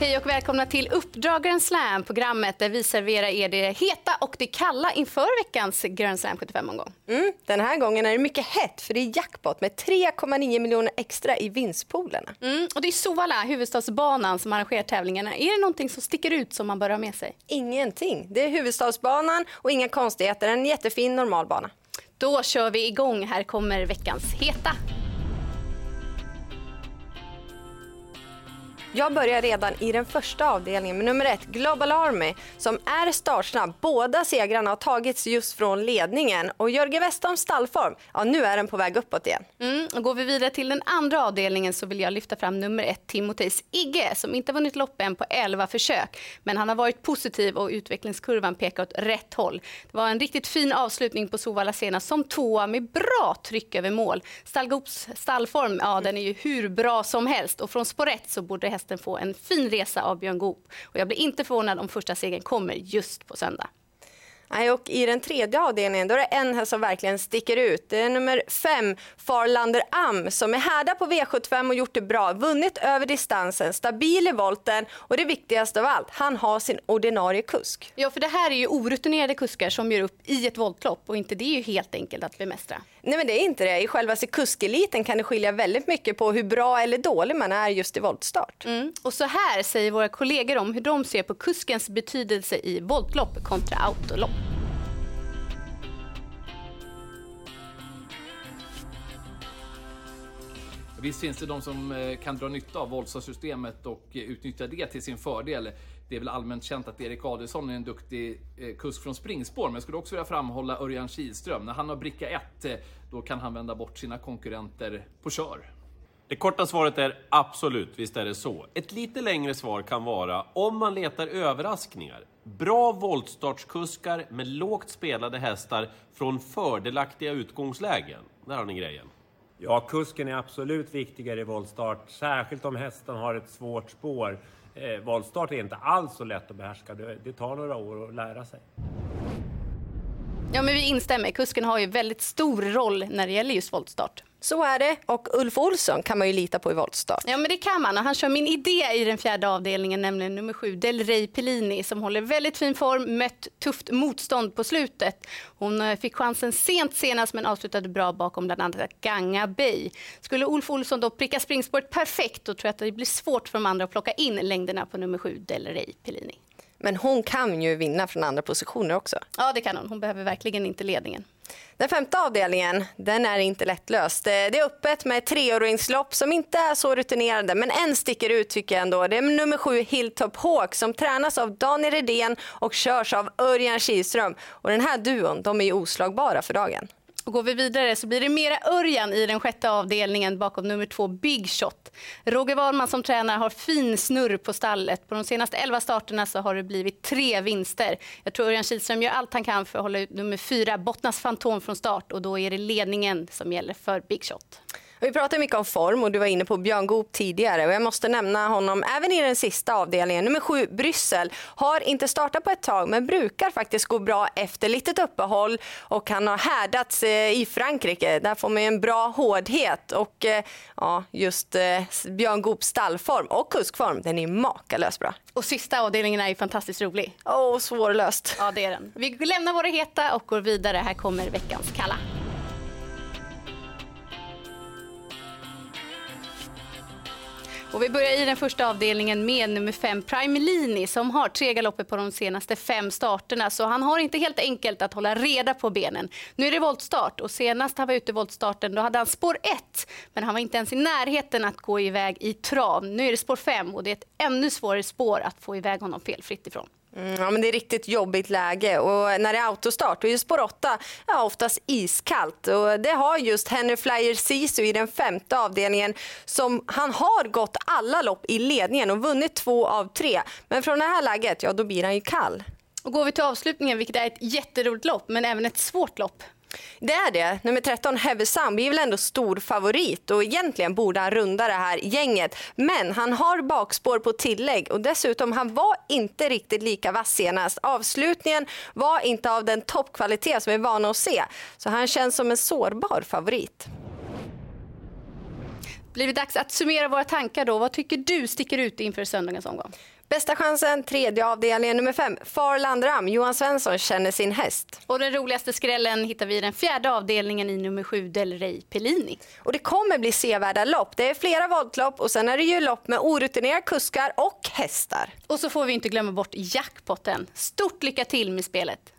Hej och välkomna till Uppdragaren Slam, programmet där vi serverar er det heta och det kalla inför veckans Grand Slam 75-omgång. Mm, den här gången är det mycket hett för det är jackpot med 3,9 miljoner extra i vinstpoolerna. Mm, och det är Sovalla, huvudstadsbanan, som arrangerar tävlingarna. Är det någonting som sticker ut som man bör ha med sig? Ingenting. Det är huvudstadsbanan och inga konstigheter. En jättefin normal bana. Då kör vi igång. Här kommer veckans heta. Jag börjar redan i den första avdelningen med nummer ett, Global Army, som är startsnabb. Båda segrarna har tagits just från ledningen och Jörgen Westholms stallform, ja nu är den på väg uppåt igen. Mm, och går vi vidare till den andra avdelningen så vill jag lyfta fram nummer ett, Timoteus Igge, som inte vunnit loppen på 11 försök. Men han har varit positiv och utvecklingskurvan pekar åt rätt håll. Det var en riktigt fin avslutning på Sovalla senast som tvåa med bra tryck över mål. Stallgops stallform, ja den är ju hur bra som helst och från spår 1 så borde hästen få en fin resa av Björn Goop. Och jag blir inte förvånad om första segern kommer just på söndag. Nej, och I den tredje avdelningen då är det en häst som verkligen sticker ut. Det är nummer fem, Farlander Am, som är härda på V75 och gjort det bra. Vunnit över distansen, stabil i volten och det viktigaste av allt, han har sin ordinarie kusk. Ja, för det här är ju orutinerade kuskar som gör upp i ett voltlopp och inte det är ju helt enkelt att bemästra. Nej, men det är inte det. I själva kuskeliten kan det skilja väldigt mycket på hur bra eller dålig man är just i voltstart. Mm. Och så här säger våra kollegor om hur de ser på kuskens betydelse i voltlopp kontra autolopp. Visst finns det de som eh, kan dra nytta av Volsa-systemet och eh, utnyttja det till sin fördel. Det är väl allmänt känt att Erik Adielsson är en duktig eh, kusk från springspår, men jag skulle också vilja framhålla Örjan Kihlström. När han har bricka 1, då kan han vända bort sina konkurrenter på kör. Det korta svaret är absolut, visst är det så. Ett lite längre svar kan vara om man letar överraskningar. Bra voltstartskuskar med lågt spelade hästar från fördelaktiga utgångslägen. Där har ni grejen. Ja, kusken är absolut viktigare i voltstart, särskilt om hästen har ett svårt spår. Eh, voltstart är inte alls så lätt att behärska, det, det tar några år att lära sig. Ja, men vi instämmer. Kusken har ju väldigt stor roll när det gäller just voltstart. Så är det. Och Ulf Olsson kan man ju lita på i voltstart. Ja, men det kan man. Och han kör min idé i den fjärde avdelningen, nämligen nummer sju, Del Rey Pellini, som håller väldigt fin form, mött tufft motstånd på slutet. Hon eh, fick chansen sent senast, men avslutade bra bakom bland annat Ganga Bay. Skulle Ulf Olsson då pricka springspåret perfekt, då tror jag att det blir svårt för de andra att plocka in längderna på nummer sju, Del Rey Pellini. Men hon kan ju vinna från andra positioner också. Ja, det kan hon. Hon behöver verkligen inte ledningen. Den femte avdelningen den är inte lättlöst. Det är öppet med treåringslopp som inte är så rutinerade men en sticker ut tycker jag ändå. Det är nummer sju Hilltop Hawk som tränas av Daniel Redén och körs av Örjan Kihlström. Och den här duon de är oslagbara för dagen. Och går vi vidare så blir det mera Örjan i den sjätte avdelningen bakom nummer två Big Shot. Roger Wahlman som tränare har fin snurr på stallet. På de senaste elva starterna så har det blivit tre vinster. Jag tror Örjan Kihlström gör allt han kan för att hålla ut nummer fyra Bottnas Fantom från start och då är det ledningen som gäller för Big Shot. Vi pratar mycket om form och du var inne på Björn Goop tidigare och jag måste nämna honom även i den sista avdelningen. Nummer sju Bryssel har inte startat på ett tag men brukar faktiskt gå bra efter litet uppehåll och han har härdats eh, i Frankrike. Där får man en bra hårdhet och eh, ja, just eh, Björn Goops stallform och kuskform den är makalöst bra. Och sista avdelningen är ju fantastiskt rolig. Åh, oh, svårlöst. Ja, det är den. Vi lämnar våra heta och går vidare. Här kommer veckans kalla. Och vi börjar i den första avdelningen med nummer fem Prime Lini som har tre galopper på de senaste fem starterna. Så han har inte helt enkelt att hålla reda på benen. Nu är det voltstart och senast han var ute i voltstarten då hade han spår 1 men han var inte ens i närheten att gå iväg i trav. Nu är det spår 5 och det är ett ännu svårare spår att få iväg honom felfritt ifrån. Mm, ja, men det är riktigt jobbigt läge. Och när det är autostart och är spår 8 ja, oftast iskallt. Och det har just Henry Flyer Sisu i den femte avdelningen som han har gått alla lopp i ledningen och vunnit två av tre. Men från det här läget ja då blir han ju kall. Och går vi till avslutningen vilket är ett jätteroligt lopp men även ett svårt lopp det är det. Nummer 13, Heavy Sam är väl ändå stor favorit och egentligen borde han runda det här gänget. Men han har bakspår på tillägg och dessutom han var inte riktigt lika vass senast. Avslutningen var inte av den toppkvalitet som vi är vana att se. Så han känns som en sårbar favorit Blivit dags att summera våra tankar då. Vad tycker du sticker ut inför söndagens omgång? Bästa chansen, tredje avdelningen nummer fem. Far Landram, Johan Svensson känner sin häst. Och den roligaste skrällen hittar vi i den fjärde avdelningen i nummer sju, Del Rey Pellini. Och det kommer bli sevärda lopp. Det är flera voltlopp och sen är det ju lopp med orutinerade kuskar och hästar. Och så får vi inte glömma bort jackpotten. Stort lycka till med spelet!